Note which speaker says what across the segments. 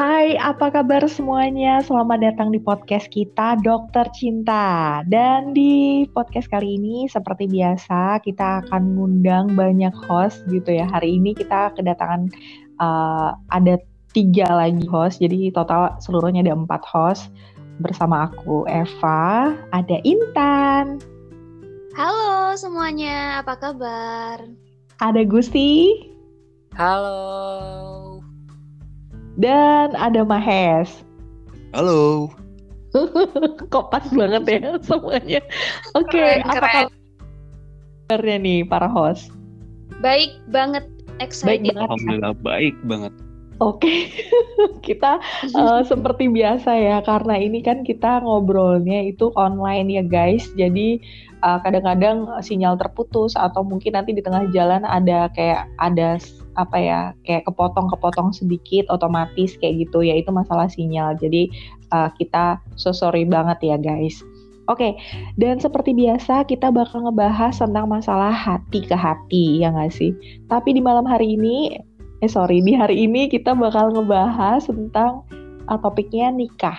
Speaker 1: Hai, apa kabar semuanya? Selamat datang di podcast kita Dokter Cinta. Dan di podcast kali ini seperti biasa kita akan ngundang banyak host gitu ya. Hari ini kita kedatangan uh, ada tiga lagi host, jadi total seluruhnya ada empat host bersama aku Eva, ada Intan.
Speaker 2: Halo semuanya, apa kabar?
Speaker 1: Ada Gusti.
Speaker 3: Halo.
Speaker 1: Dan ada Mahes.
Speaker 4: Halo.
Speaker 1: Kok pas banget ya semuanya. Oke, okay, apa kabarnya nih para host?
Speaker 2: Baik banget, excited.
Speaker 4: Baik banget. Alhamdulillah baik banget.
Speaker 1: Oke, okay. kita uh, seperti biasa ya, karena ini kan kita ngobrolnya itu online ya guys. Jadi eh, kadang-kadang sinyal terputus atau mungkin nanti di tengah jalan ada kayak ada apa ya kayak kepotong-kepotong sedikit otomatis kayak gitu ya itu masalah sinyal jadi uh, kita so sorry banget ya guys Oke, okay, dan seperti biasa kita bakal ngebahas tentang masalah hati ke hati, ya nggak sih? Tapi di malam hari ini, eh sorry, di hari ini kita bakal ngebahas tentang uh, topiknya nikah.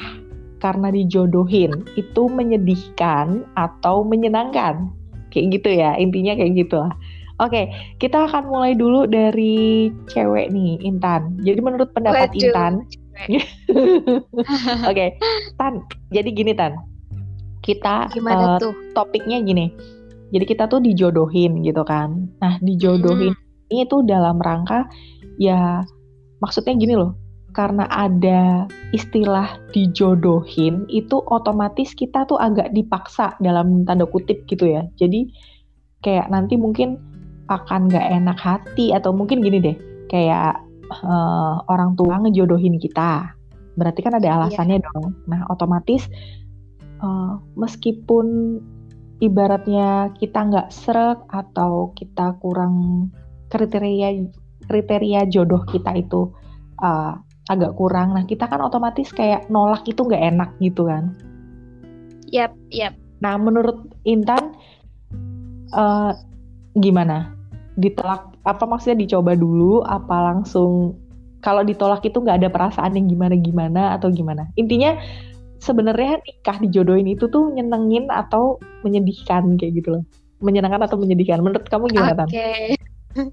Speaker 1: Karena dijodohin, itu menyedihkan atau menyenangkan? Kayak gitu ya, intinya kayak gitu lah. Oke, kita akan mulai dulu dari cewek nih, Intan. Jadi menurut pendapat Waduh. Intan, Oke, okay. Tan. Jadi gini Tan, kita
Speaker 2: Gimana uh, tuh?
Speaker 1: topiknya gini. Jadi kita tuh dijodohin gitu kan. Nah dijodohin hmm. ini tuh dalam rangka ya maksudnya gini loh. Karena ada istilah dijodohin itu otomatis kita tuh agak dipaksa dalam tanda kutip gitu ya. Jadi kayak nanti mungkin akan gak enak hati atau mungkin gini deh kayak uh, orang tua ngejodohin kita berarti kan ada iya. alasannya yeah. dong nah otomatis uh, meskipun ibaratnya kita nggak serak atau kita kurang kriteria kriteria jodoh kita itu uh, agak kurang. Nah kita kan otomatis kayak nolak itu nggak enak gitu kan.
Speaker 2: Yap yap.
Speaker 1: Nah menurut Intan uh, gimana? Ditolak apa maksudnya dicoba dulu? Apa langsung kalau ditolak itu nggak ada perasaan yang gimana gimana atau gimana? Intinya sebenarnya nikah dijodohin itu tuh nyenengin atau menyedihkan kayak gitu loh. Menyenangkan atau menyedihkan? Menurut kamu gimana
Speaker 2: Oke. Okay.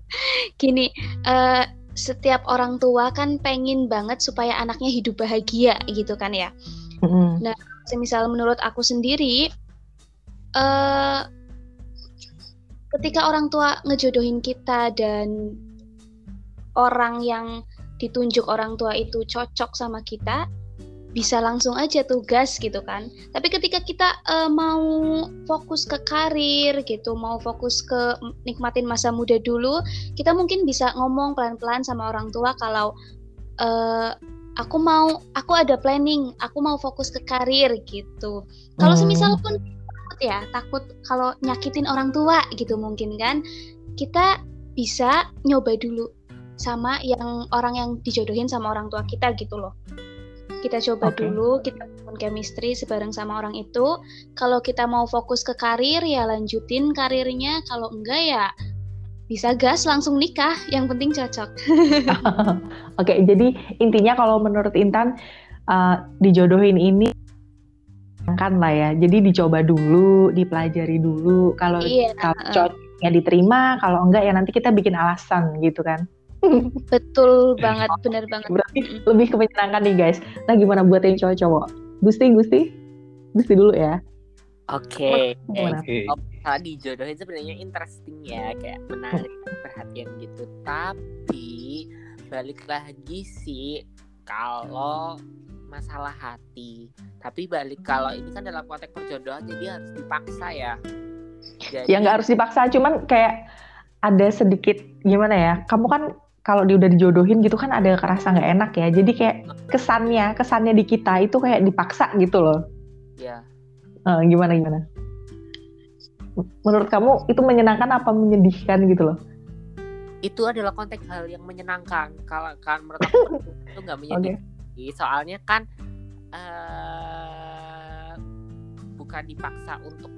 Speaker 2: gini uh, setiap orang tua kan pengen banget supaya anaknya hidup bahagia gitu kan ya mm-hmm. nah semisal menurut aku sendiri uh, ketika orang tua ngejodohin kita dan orang yang ditunjuk orang tua itu cocok sama kita bisa langsung aja tugas gitu kan. Tapi ketika kita uh, mau fokus ke karir gitu mau fokus ke nikmatin masa muda dulu kita mungkin bisa ngomong pelan-pelan sama orang tua kalau uh, aku mau aku ada planning aku mau fokus ke karir gitu. Kalau hmm. semisal pun ya takut kalau nyakitin orang tua gitu mungkin kan kita bisa nyoba dulu sama yang orang yang dijodohin sama orang tua kita gitu loh kita coba okay. dulu kita bangun chemistry sebareng sama orang itu kalau kita mau fokus ke karir ya lanjutin karirnya kalau enggak ya bisa gas langsung nikah yang penting cocok
Speaker 1: oke okay, jadi intinya kalau menurut Intan uh, dijodohin ini kan lah ya. Jadi dicoba dulu, dipelajari dulu. Kalau iya, kalau cocok ya diterima, kalau enggak ya nanti kita bikin alasan gitu kan.
Speaker 2: Betul banget, bener banget.
Speaker 1: Berarti lebih kemenyenangkan nih guys. Nah gimana buat yang cowok-cowok? Gusti, Gusti, Gusti dulu ya.
Speaker 3: Oke. Okay. Okay. Kalau dijodohin sebenarnya interesting ya, kayak menarik perhatian gitu. Tapi balik lagi sih kalau masalah hati tapi balik kalau ini kan dalam konteks perjodohan jadi harus dipaksa ya
Speaker 1: jadi, ya nggak harus dipaksa cuman kayak ada sedikit gimana ya kamu kan kalau dia udah dijodohin gitu kan ada kerasa nggak enak ya. Jadi kayak kesannya kesannya di kita itu kayak dipaksa gitu loh.
Speaker 3: Ya
Speaker 1: uh, gimana gimana? Menurut kamu itu menyenangkan apa menyedihkan gitu loh?
Speaker 3: Itu adalah konteks hal yang menyenangkan. Kalau kan menurut aku itu nggak menyedihkan okay soalnya kan uh, bukan dipaksa untuk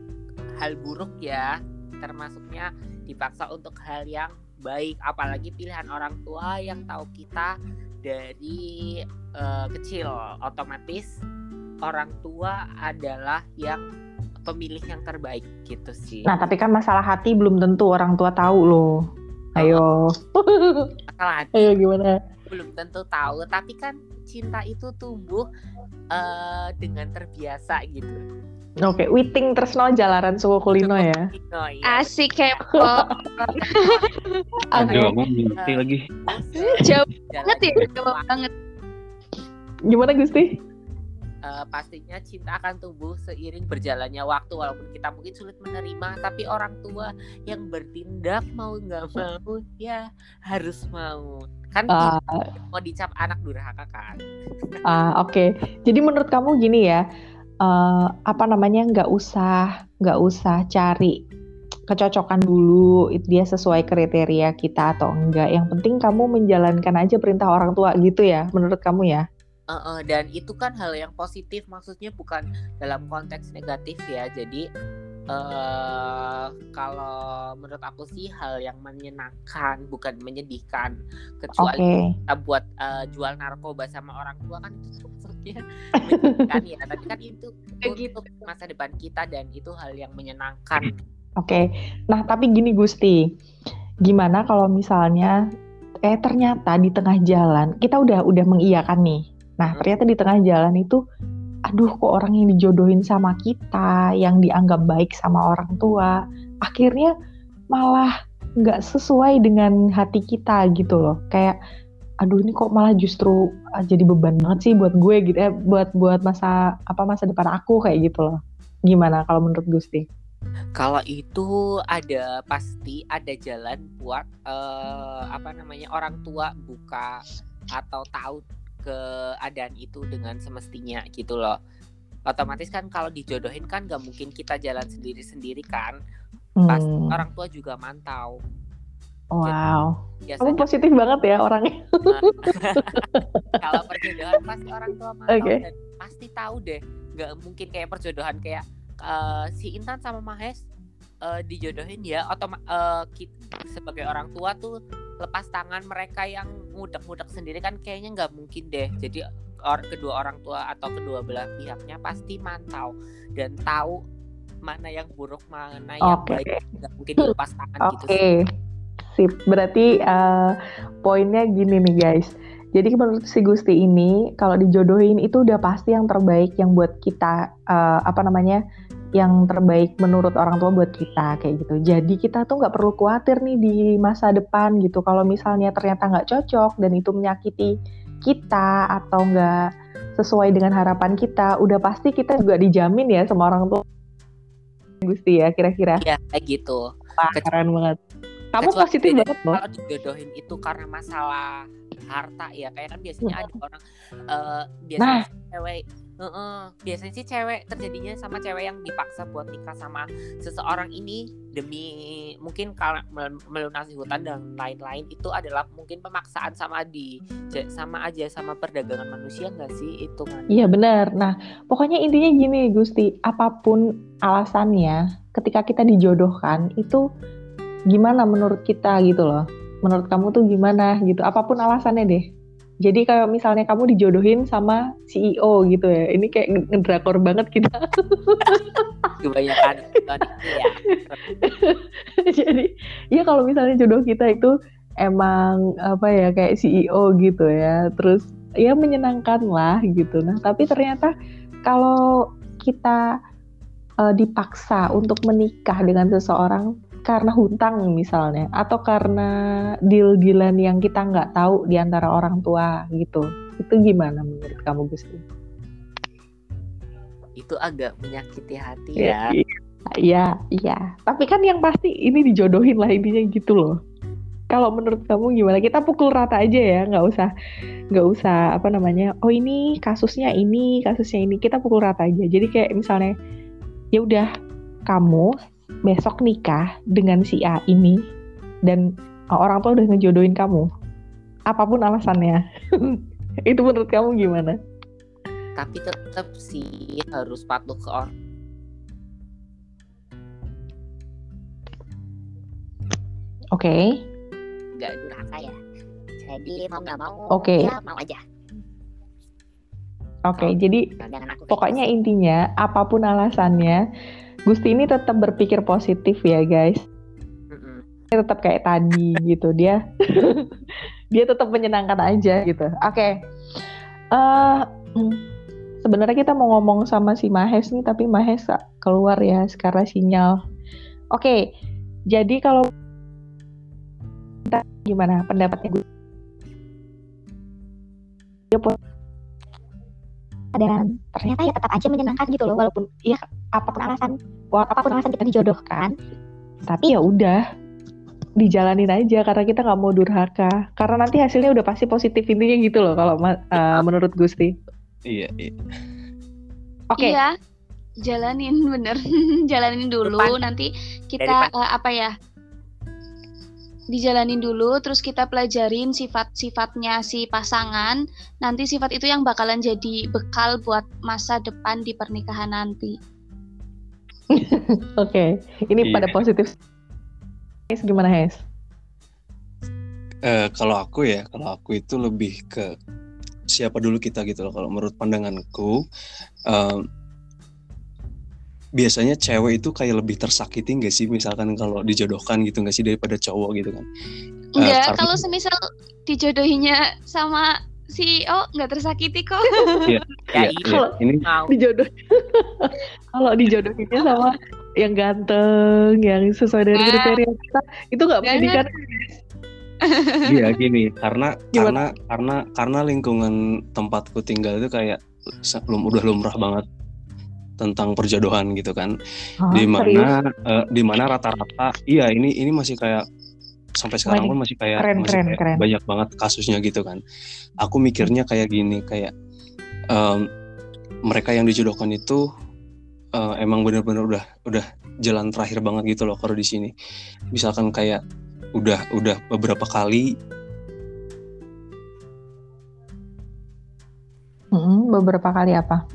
Speaker 3: hal buruk ya. Termasuknya dipaksa untuk hal yang baik apalagi pilihan orang tua yang tahu kita dari uh, kecil otomatis orang tua adalah yang pemilih yang terbaik gitu sih.
Speaker 1: Nah, tapi kan masalah hati belum tentu orang tua tahu loh. Ayo.
Speaker 3: Masalah hati.
Speaker 1: Ayo gimana?
Speaker 3: Belum tentu tahu, tapi kan cinta itu tumbuh uh, dengan terbiasa gitu.
Speaker 1: Oke, okay. witing tresno jalaran suku kulino ya.
Speaker 2: Iya. Asik kepo.
Speaker 4: Aduh, aku ngerti lagi.
Speaker 2: Jauh banget ya, jauh banget.
Speaker 1: Gimana Gusti?
Speaker 3: Uh, pastinya cinta akan tumbuh seiring berjalannya waktu walaupun kita mungkin sulit menerima tapi orang tua yang bertindak mau nggak mau ya harus mau. Kan uh, mau dicap anak durhaka kan.
Speaker 1: Uh, oke. Okay. jadi menurut kamu gini ya uh, apa namanya nggak usah nggak usah cari kecocokan dulu dia sesuai kriteria kita atau enggak. Yang penting kamu menjalankan aja perintah orang tua gitu ya menurut kamu ya
Speaker 3: Uh, uh, dan itu kan hal yang positif maksudnya bukan dalam konteks negatif ya. Jadi uh, kalau menurut aku sih hal yang menyenangkan bukan menyedihkan. Kecuali okay. kita buat uh, jual narkoba sama orang tua kan itu maksudnya kan ya. Tapi kan itu untuk masa depan kita dan itu hal yang menyenangkan.
Speaker 1: Oke. Okay. nah tapi gini Gusti. Gimana kalau misalnya eh ternyata di tengah jalan kita udah udah mengiyakan nih Nah, ternyata di tengah jalan itu, aduh kok orang yang dijodohin sama kita, yang dianggap baik sama orang tua, akhirnya malah nggak sesuai dengan hati kita gitu loh. Kayak, aduh ini kok malah justru ah, jadi beban banget sih buat gue gitu ya, buat buat masa apa masa depan aku kayak gitu loh. Gimana kalau menurut Gusti?
Speaker 3: Kalau itu ada pasti ada jalan buat uh, apa namanya orang tua buka atau tahu keadaan itu dengan semestinya gitu loh. Otomatis kan kalau dijodohin kan gak mungkin kita jalan sendiri-sendiri kan. Pas hmm. orang tua juga mantau.
Speaker 1: Wow. Jadi, kamu positif banget ya orangnya.
Speaker 3: Kalau perjodohan pasti orang tua mantau okay. dan pasti tahu deh. Gak mungkin kayak perjodohan kayak uh, si Intan sama Mahes uh, dijodohin ya. Atau uh, sebagai orang tua tuh lepas tangan mereka yang mudak-mudak sendiri kan kayaknya nggak mungkin deh jadi or, kedua orang tua atau kedua belah pihaknya pasti mantau dan tahu mana yang buruk mana yang okay. baik nggak mungkin dilepas tangan okay. gitu
Speaker 1: sih. sip berarti uh, poinnya gini nih guys jadi menurut si Gusti ini kalau dijodohin itu udah pasti yang terbaik yang buat kita uh, apa namanya yang terbaik menurut orang tua buat kita kayak gitu. Jadi kita tuh nggak perlu khawatir nih di masa depan gitu. Kalau misalnya ternyata nggak cocok dan itu menyakiti kita atau nggak sesuai dengan harapan kita, udah pasti kita juga dijamin ya sama orang tua. Gusti ya kira-kira.
Speaker 3: Iya kayak gitu.
Speaker 1: Wah, keren banget. Kamu Kecuali positif banget
Speaker 3: loh. Kalau dijodohin itu karena masalah harta ya, kayak kan biasanya ada orang uh, biasanya nah. cewek Uh, uh, biasanya sih cewek terjadinya sama cewek yang dipaksa buat nikah sama seseorang ini demi mungkin kalau melunasi hutan dan lain-lain itu adalah mungkin pemaksaan sama di sama aja sama perdagangan manusia nggak sih itu kan?
Speaker 1: Iya benar. Nah pokoknya intinya gini Gusti, apa pun alasannya, ketika kita dijodohkan itu gimana menurut kita gitu loh? Menurut kamu tuh gimana gitu? Apa pun alasannya deh jadi kalau misalnya kamu dijodohin sama CEO gitu ya, ini kayak ngedrakor banget kita.
Speaker 3: Kebanyakan ya.
Speaker 1: Jadi ya kalau misalnya jodoh kita itu emang apa ya kayak CEO gitu ya, terus ya menyenangkan lah gitu. Nah tapi ternyata kalau kita uh, dipaksa untuk menikah dengan seseorang karena hutang misalnya atau karena deal-dealan yang kita nggak tahu di antara orang tua gitu itu gimana menurut kamu Gusti?
Speaker 3: Itu agak menyakiti hati ya.
Speaker 1: Iya, iya. Tapi kan yang pasti ini dijodohin lah intinya gitu loh. Kalau menurut kamu gimana? Kita pukul rata aja ya, nggak usah nggak usah apa namanya. Oh ini kasusnya ini, kasusnya ini. Kita pukul rata aja. Jadi kayak misalnya ya udah kamu besok nikah dengan si A ini dan orang tua udah ngejodohin kamu apa pun alasannya itu menurut kamu gimana?
Speaker 3: Tapi tetap sih harus patuh ke orang.
Speaker 1: Oke. Okay.
Speaker 3: nggak durhaka ya. Jadi mau nggak mau
Speaker 1: oke. okay.
Speaker 3: ya mau aja.
Speaker 1: Oke, okay, jadi pokoknya intinya apa pun alasannya, Gusti ini tetap berpikir positif ya guys. Dia tetap kayak tadi gitu dia, dia tetap menyenangkan aja gitu. Oke, okay. uh, eh, sebenarnya kita mau ngomong sama si Mahes nih, tapi Mahes keluar ya sekarang sinyal. Oke, okay, jadi kalau gimana pendapatnya gue? Dan ternyata ya tetap aja menyenangkan gitu loh walaupun ya apa pun alasan. Apa pun alasan kita dijodohkan tapi ya udah dijalanin aja karena kita nggak mau durhaka. Karena nanti hasilnya udah pasti positif intinya gitu loh kalau uh, menurut Gusti.
Speaker 4: Iya iya.
Speaker 2: Oke. Okay. iya jalanin bener. Jalanin dulu Depan. nanti kita uh, apa ya dijalanin dulu terus kita pelajarin sifat-sifatnya si pasangan nanti sifat itu yang bakalan jadi bekal buat masa depan di pernikahan nanti
Speaker 1: oke okay. ini yeah. pada positif Hes gimana Hes
Speaker 4: uh, kalau aku ya kalau aku itu lebih ke siapa dulu kita gitu loh kalau menurut pandanganku uh, biasanya cewek itu kayak lebih tersakiti gak sih? Misalkan kalau dijodohkan gitu gak sih daripada cowok gitu kan?
Speaker 2: Enggak uh, karena... kalau semisal dijodohinya sama si oh nggak tersakiti kok.
Speaker 1: Iya, ya, ya, kalau ini dijodoh kalau dijodohinnya sama yang ganteng yang sesuai nah. kriteria kita itu nggak pendidikan.
Speaker 4: Iya gini karena Gimana? karena karena karena lingkungan tempatku tinggal itu kayak belum udah lumrah banget tentang perjodohan gitu kan. Oh, di mana uh, di mana rata-rata iya ini ini masih kayak sampai sekarang pun masih kayak keren, masih keren, kayak keren. banyak banget kasusnya gitu kan. Aku mikirnya kayak gini kayak um, mereka yang dijodohkan itu uh, emang bener-bener udah udah jalan terakhir banget gitu loh kalau di sini. Misalkan kayak udah udah beberapa kali
Speaker 1: hmm, beberapa kali apa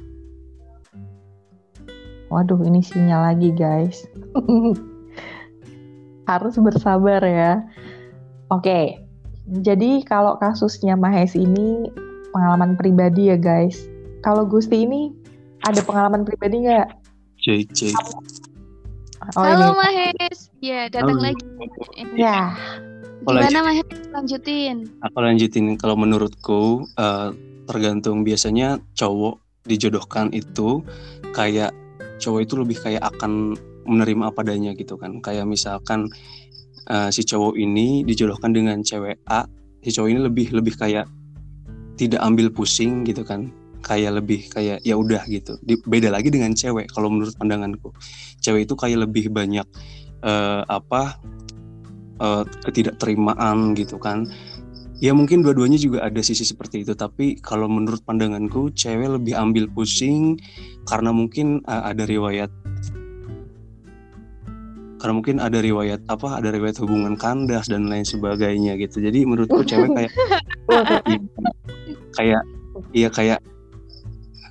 Speaker 1: Waduh, ini sinyal lagi, guys. Harus bersabar ya. Oke, jadi kalau kasusnya Mahes ini pengalaman pribadi ya, guys. Kalau Gusti ini ada pengalaman pribadi nggak?
Speaker 4: Cek, cek.
Speaker 2: Oh, Halo ini. Mahes, ya datang Halo. lagi.
Speaker 1: Ya.
Speaker 2: Gimana Mahes? Lanjutin.
Speaker 4: Aku lanjutin. Kalau menurutku uh, tergantung biasanya cowok dijodohkan itu kayak cowok itu lebih kayak akan menerima apa adanya gitu kan. Kayak misalkan uh, si cowok ini dijodohkan dengan cewek A si cowok ini lebih lebih kayak tidak ambil pusing gitu kan. Kayak lebih kayak ya udah gitu. Beda lagi dengan cewek kalau menurut pandanganku. Cewek itu kayak lebih banyak uh, apa uh, ketidakterimaan gitu kan ya mungkin dua-duanya juga ada sisi seperti itu tapi kalau menurut pandanganku cewek lebih ambil pusing karena mungkin uh, ada riwayat karena mungkin ada riwayat apa ada riwayat hubungan kandas dan lain sebagainya gitu. Jadi menurutku cewek kayak kayak iya kayak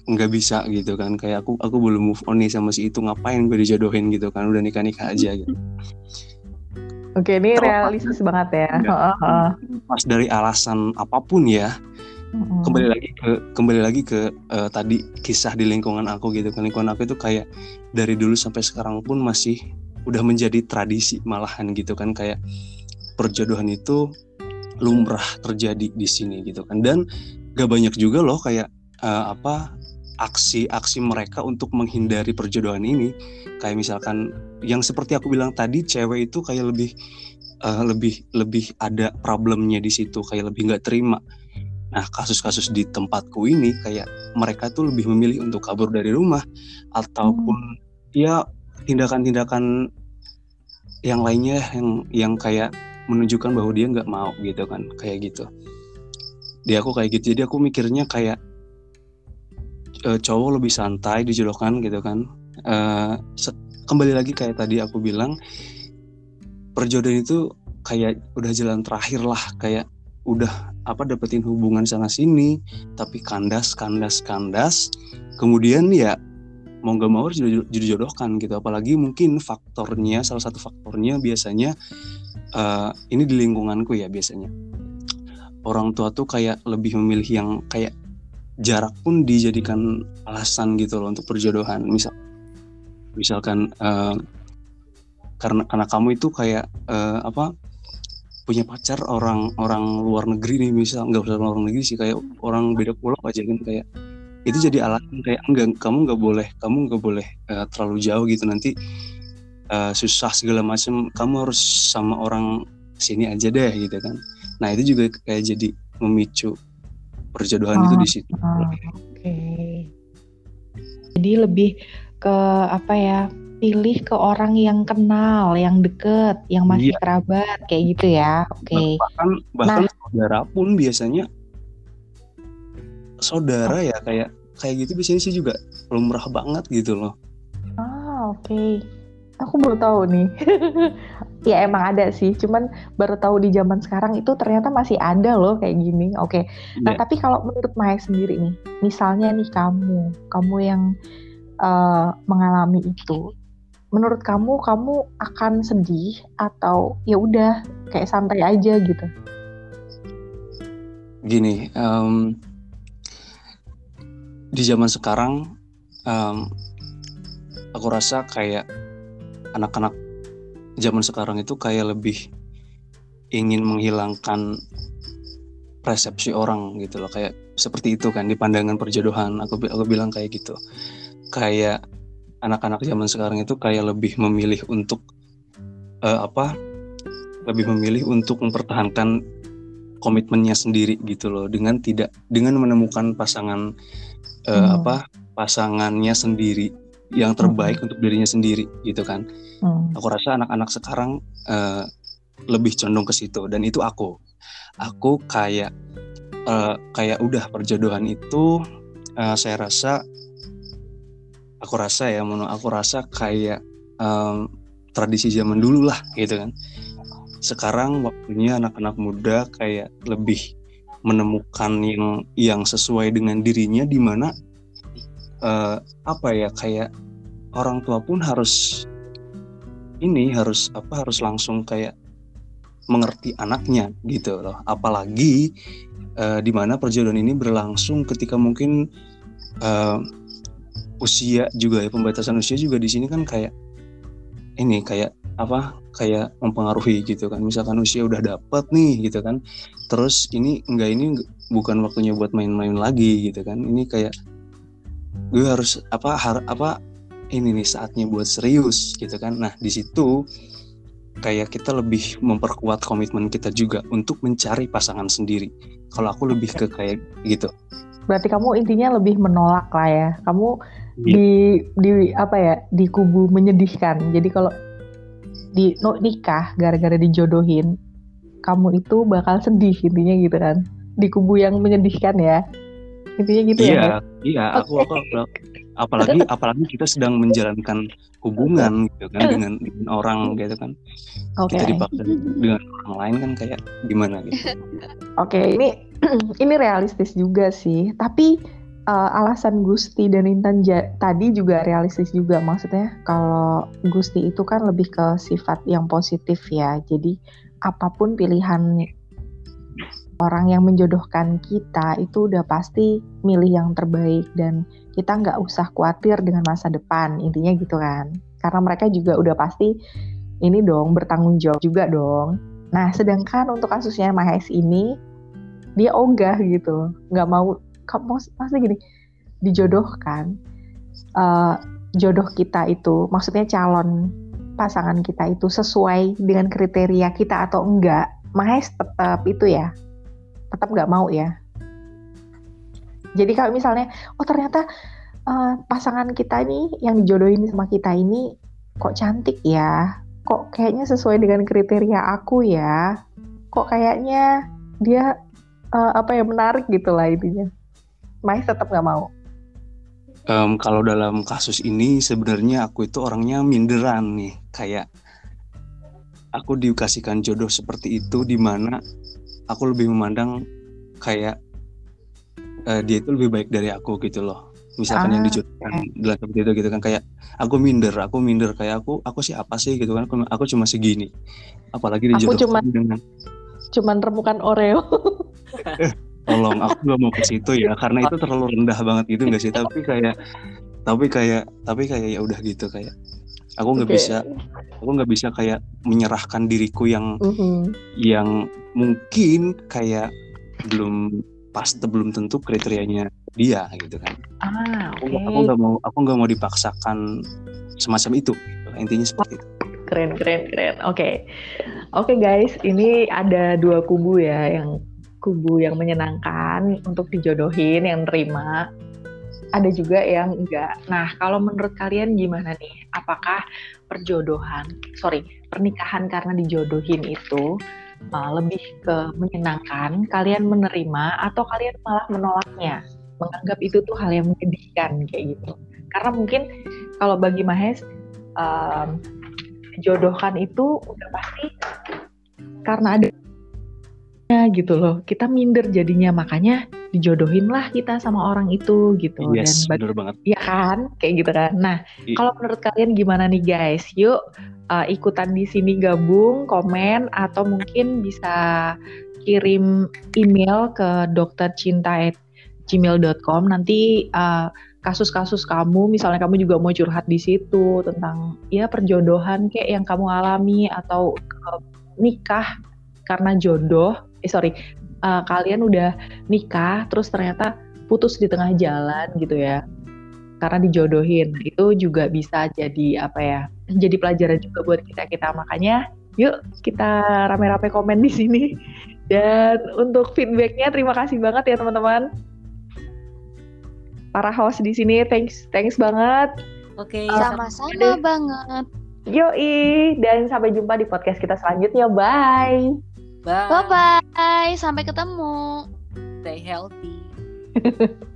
Speaker 4: nggak bisa gitu kan. Kayak aku aku belum move on nih sama si itu ngapain gue dijodohin gitu kan? Udah nikah nikah aja gitu
Speaker 1: Oke, ini realistis banget ya. ya.
Speaker 4: Pas dari alasan apa pun ya, hmm. kembali lagi ke kembali lagi ke uh, tadi kisah di lingkungan aku gitu kan lingkungan aku itu kayak dari dulu sampai sekarang pun masih udah menjadi tradisi malahan gitu kan kayak perjodohan itu lumrah terjadi di sini gitu kan dan gak banyak juga loh kayak uh, apa aksi-aksi mereka untuk menghindari perjodohan ini. Kayak misalkan yang seperti aku bilang tadi cewek itu kayak lebih uh, lebih lebih ada problemnya di situ kayak lebih nggak terima. Nah kasus-kasus di tempatku ini kayak mereka tuh lebih memilih untuk kabur dari rumah ataupun hmm. ya tindakan-tindakan yang lainnya yang yang kayak menunjukkan bahwa dia nggak mau gitu kan kayak gitu. Dia aku kayak gitu. Jadi aku mikirnya kayak uh, cowok lebih santai dijodohkan gitu kan. Uh, kembali lagi kayak tadi aku bilang perjodohan itu kayak udah jalan terakhir lah kayak udah apa dapetin hubungan sana sini tapi kandas kandas kandas. Kemudian ya mau gak mau harus dijodohkan gitu. Apalagi mungkin faktornya salah satu faktornya biasanya uh, ini di lingkunganku ya biasanya. Orang tua tuh kayak lebih memilih yang kayak jarak pun dijadikan alasan gitu loh untuk perjodohan misal misalkan uh, karena karena kamu itu kayak uh, apa punya pacar orang orang luar negeri nih misal nggak usah luar negeri sih kayak orang beda pulau aja kan kayak itu jadi alasan kayak enggak kamu nggak boleh kamu nggak boleh uh, terlalu jauh gitu nanti uh, susah segala macam kamu harus sama orang sini aja deh gitu kan. Nah itu juga kayak jadi memicu perjodohan oh, itu di situ. Oh, Oke.
Speaker 1: Okay. Jadi lebih ke apa ya? Pilih ke orang yang kenal, yang deket, yang masih iya. kerabat, kayak gitu ya. Oke. Okay.
Speaker 4: Bahkan bahkan nah, saudara pun biasanya saudara ya kayak kayak gitu biasanya sih juga lumrah banget gitu loh.
Speaker 1: Ah, oke. Okay. Aku baru tahu nih. ya emang ada sih, cuman baru tahu di zaman sekarang itu ternyata masih ada loh kayak gini. Oke. Okay. Nah, yeah. tapi kalau menurut Maya sendiri nih, misalnya nih kamu, kamu yang uh, mengalami itu, menurut kamu kamu akan sedih atau ya udah kayak santai aja gitu?
Speaker 4: Gini, um, di zaman sekarang um, aku rasa kayak anak-anak zaman sekarang itu kayak lebih ingin menghilangkan persepsi orang gitu loh. Kayak seperti itu kan di pandangan perjodohan. Aku aku bilang kayak gitu. Kayak anak-anak zaman sekarang itu kayak lebih memilih untuk uh, apa lebih memilih untuk mempertahankan komitmennya sendiri gitu loh. Dengan tidak dengan menemukan pasangan uh, hmm. apa pasangannya sendiri yang terbaik hmm. untuk dirinya sendiri gitu kan hmm. aku rasa anak-anak sekarang uh, lebih condong ke situ dan itu aku aku kayak uh, kayak udah perjodohan itu uh, saya rasa aku rasa ya mono aku rasa kayak um, tradisi zaman dulu lah gitu kan sekarang waktunya anak-anak muda kayak lebih menemukan yang yang sesuai dengan dirinya di mana uh, apa ya kayak orang tua pun harus ini harus apa harus langsung kayak mengerti anaknya gitu loh. Apalagi uh, di mana perjodohan ini berlangsung ketika mungkin uh, usia juga ya pembatasan usia juga di sini kan kayak ini kayak apa kayak mempengaruhi gitu kan. Misalkan usia udah dapet nih gitu kan terus ini enggak ini bukan waktunya buat main-main lagi gitu kan. Ini kayak gue harus apa har, apa ini nih saatnya buat serius gitu kan. Nah di situ kayak kita lebih memperkuat komitmen kita juga untuk mencari pasangan sendiri. Kalau aku lebih ke kayak gitu.
Speaker 1: Berarti kamu intinya lebih menolak lah ya. Kamu yeah. di di apa ya di kubu menyedihkan. Jadi kalau di no, nikah gara-gara dijodohin kamu itu bakal sedih intinya gitu kan. Di kubu yang menyedihkan ya. Intinya gitu
Speaker 4: iya,
Speaker 1: ya
Speaker 4: iya. Aku, aku, aku apalagi apalagi kita sedang menjalankan hubungan gitu kan dengan, dengan orang gitu kan. Okay. kita dipaksa dengan orang lain kan kayak gimana gitu.
Speaker 1: Oke okay, ini ini realistis juga sih. Tapi uh, alasan Gusti dan Intan ja tadi juga realistis juga. Maksudnya kalau Gusti itu kan lebih ke sifat yang positif ya. Jadi apa pun pilihan orang yang menjodohkan kita itu udah pasti milih yang terbaik dan kita nggak usah khawatir dengan masa depan intinya gitu kan. Karena mereka juga udah pasti ini dong bertanggung jawab juga dong. Nah sedangkan untuk kasusnya Mahes ini dia ogah gitu. Nggak mau pasti gini dijodohkan uh, jodoh kita itu maksudnya calon pasangan kita itu sesuai dengan kriteria kita atau enggak Mahes tetap itu ya tetap nggak mau ya. Jadi kalau misalnya oh ternyata uh, pasangan kita ini yang dijodohin sama kita ini kok cantik ya? Kok kayaknya sesuai dengan kriteria aku ya? Kok kayaknya dia uh, apa ya menarik gitu lah intinya. Mais tetap nggak mau.
Speaker 4: Um, kalau dalam kasus ini sebenarnya aku itu orangnya minderan nih. Kayak aku dikasihkan jodoh seperti itu di mana aku lebih memandang kayak uh, dia itu lebih baik dari aku gitu loh. Misalkan ah, yang dijodohkan okay. dalam seperti itu gitu kan kayak aku minder aku minder kayak aku aku sih apa sih gitu kan aku, aku cuma segini. Apalagi dijodohkan
Speaker 1: aku cuman, dengan cuman remukan oreo.
Speaker 4: Tolong aku nggak mau ke situ ya karena itu terlalu rendah banget gitu nggak sih? Tapi kayak tapi kayak tapi kayak ya udah gitu kayak aku nggak okay. bisa aku nggak bisa kayak menyerahkan diriku yang uh -huh. yang mungkin kayak belum pas belum tentu kriterianya dia gitu kan ah, okay. aku nggak mau aku nggak mau dipaksakan semacam itu gitu. intinya seperti itu
Speaker 1: keren keren keren oke okay. oke okay, guys ini ada dua kubu ya yang kubu yang menyenangkan untuk dijodohin yang terima ada juga yang enggak. Nah, kalau menurut kalian gimana nih? Apakah perjodohan, sorry, pernikahan karena dijodohin itu uh, lebih ke menyenangkan, kalian menerima atau kalian malah menolaknya, menganggap itu tuh hal yang menyedihkan kayak gitu. Karena mungkin kalau bagi Mahes, um, jodohkan itu udah pasti karena ada gitu loh kita minder jadinya makanya dijodohin lah kita sama orang itu gitu.
Speaker 4: Yes, dan bener banget.
Speaker 1: Ya kan? Kayak gitu kan. Nah kalau menurut kalian gimana nih guys? Yuk uh, ikutan di sini gabung komen atau mungkin bisa kirim email ke doktercinta@gmail.com nanti uh, kasus-kasus kamu misalnya kamu juga mau curhat di situ tentang ya perjodohan kayak yang kamu alami atau uh, nikah karena jodoh. Eh sorry uh, kalian udah nikah terus ternyata putus di tengah jalan gitu ya karena dijodohin. Itu juga bisa jadi apa ya jadi pelajaran juga buat kita kita. Makanya yuk kita rame-rame komen di sini. Dan untuk feedbacknya terima kasih banget ya teman-teman. Para host di sini thanks thanks banget.
Speaker 2: Oke. Okay, uh, sama-sama banget.
Speaker 1: Yoi dan sampai jumpa di podcast kita selanjutnya. Bye
Speaker 2: Bye. Bye bye. Sampai ketemu.
Speaker 3: Stay healthy.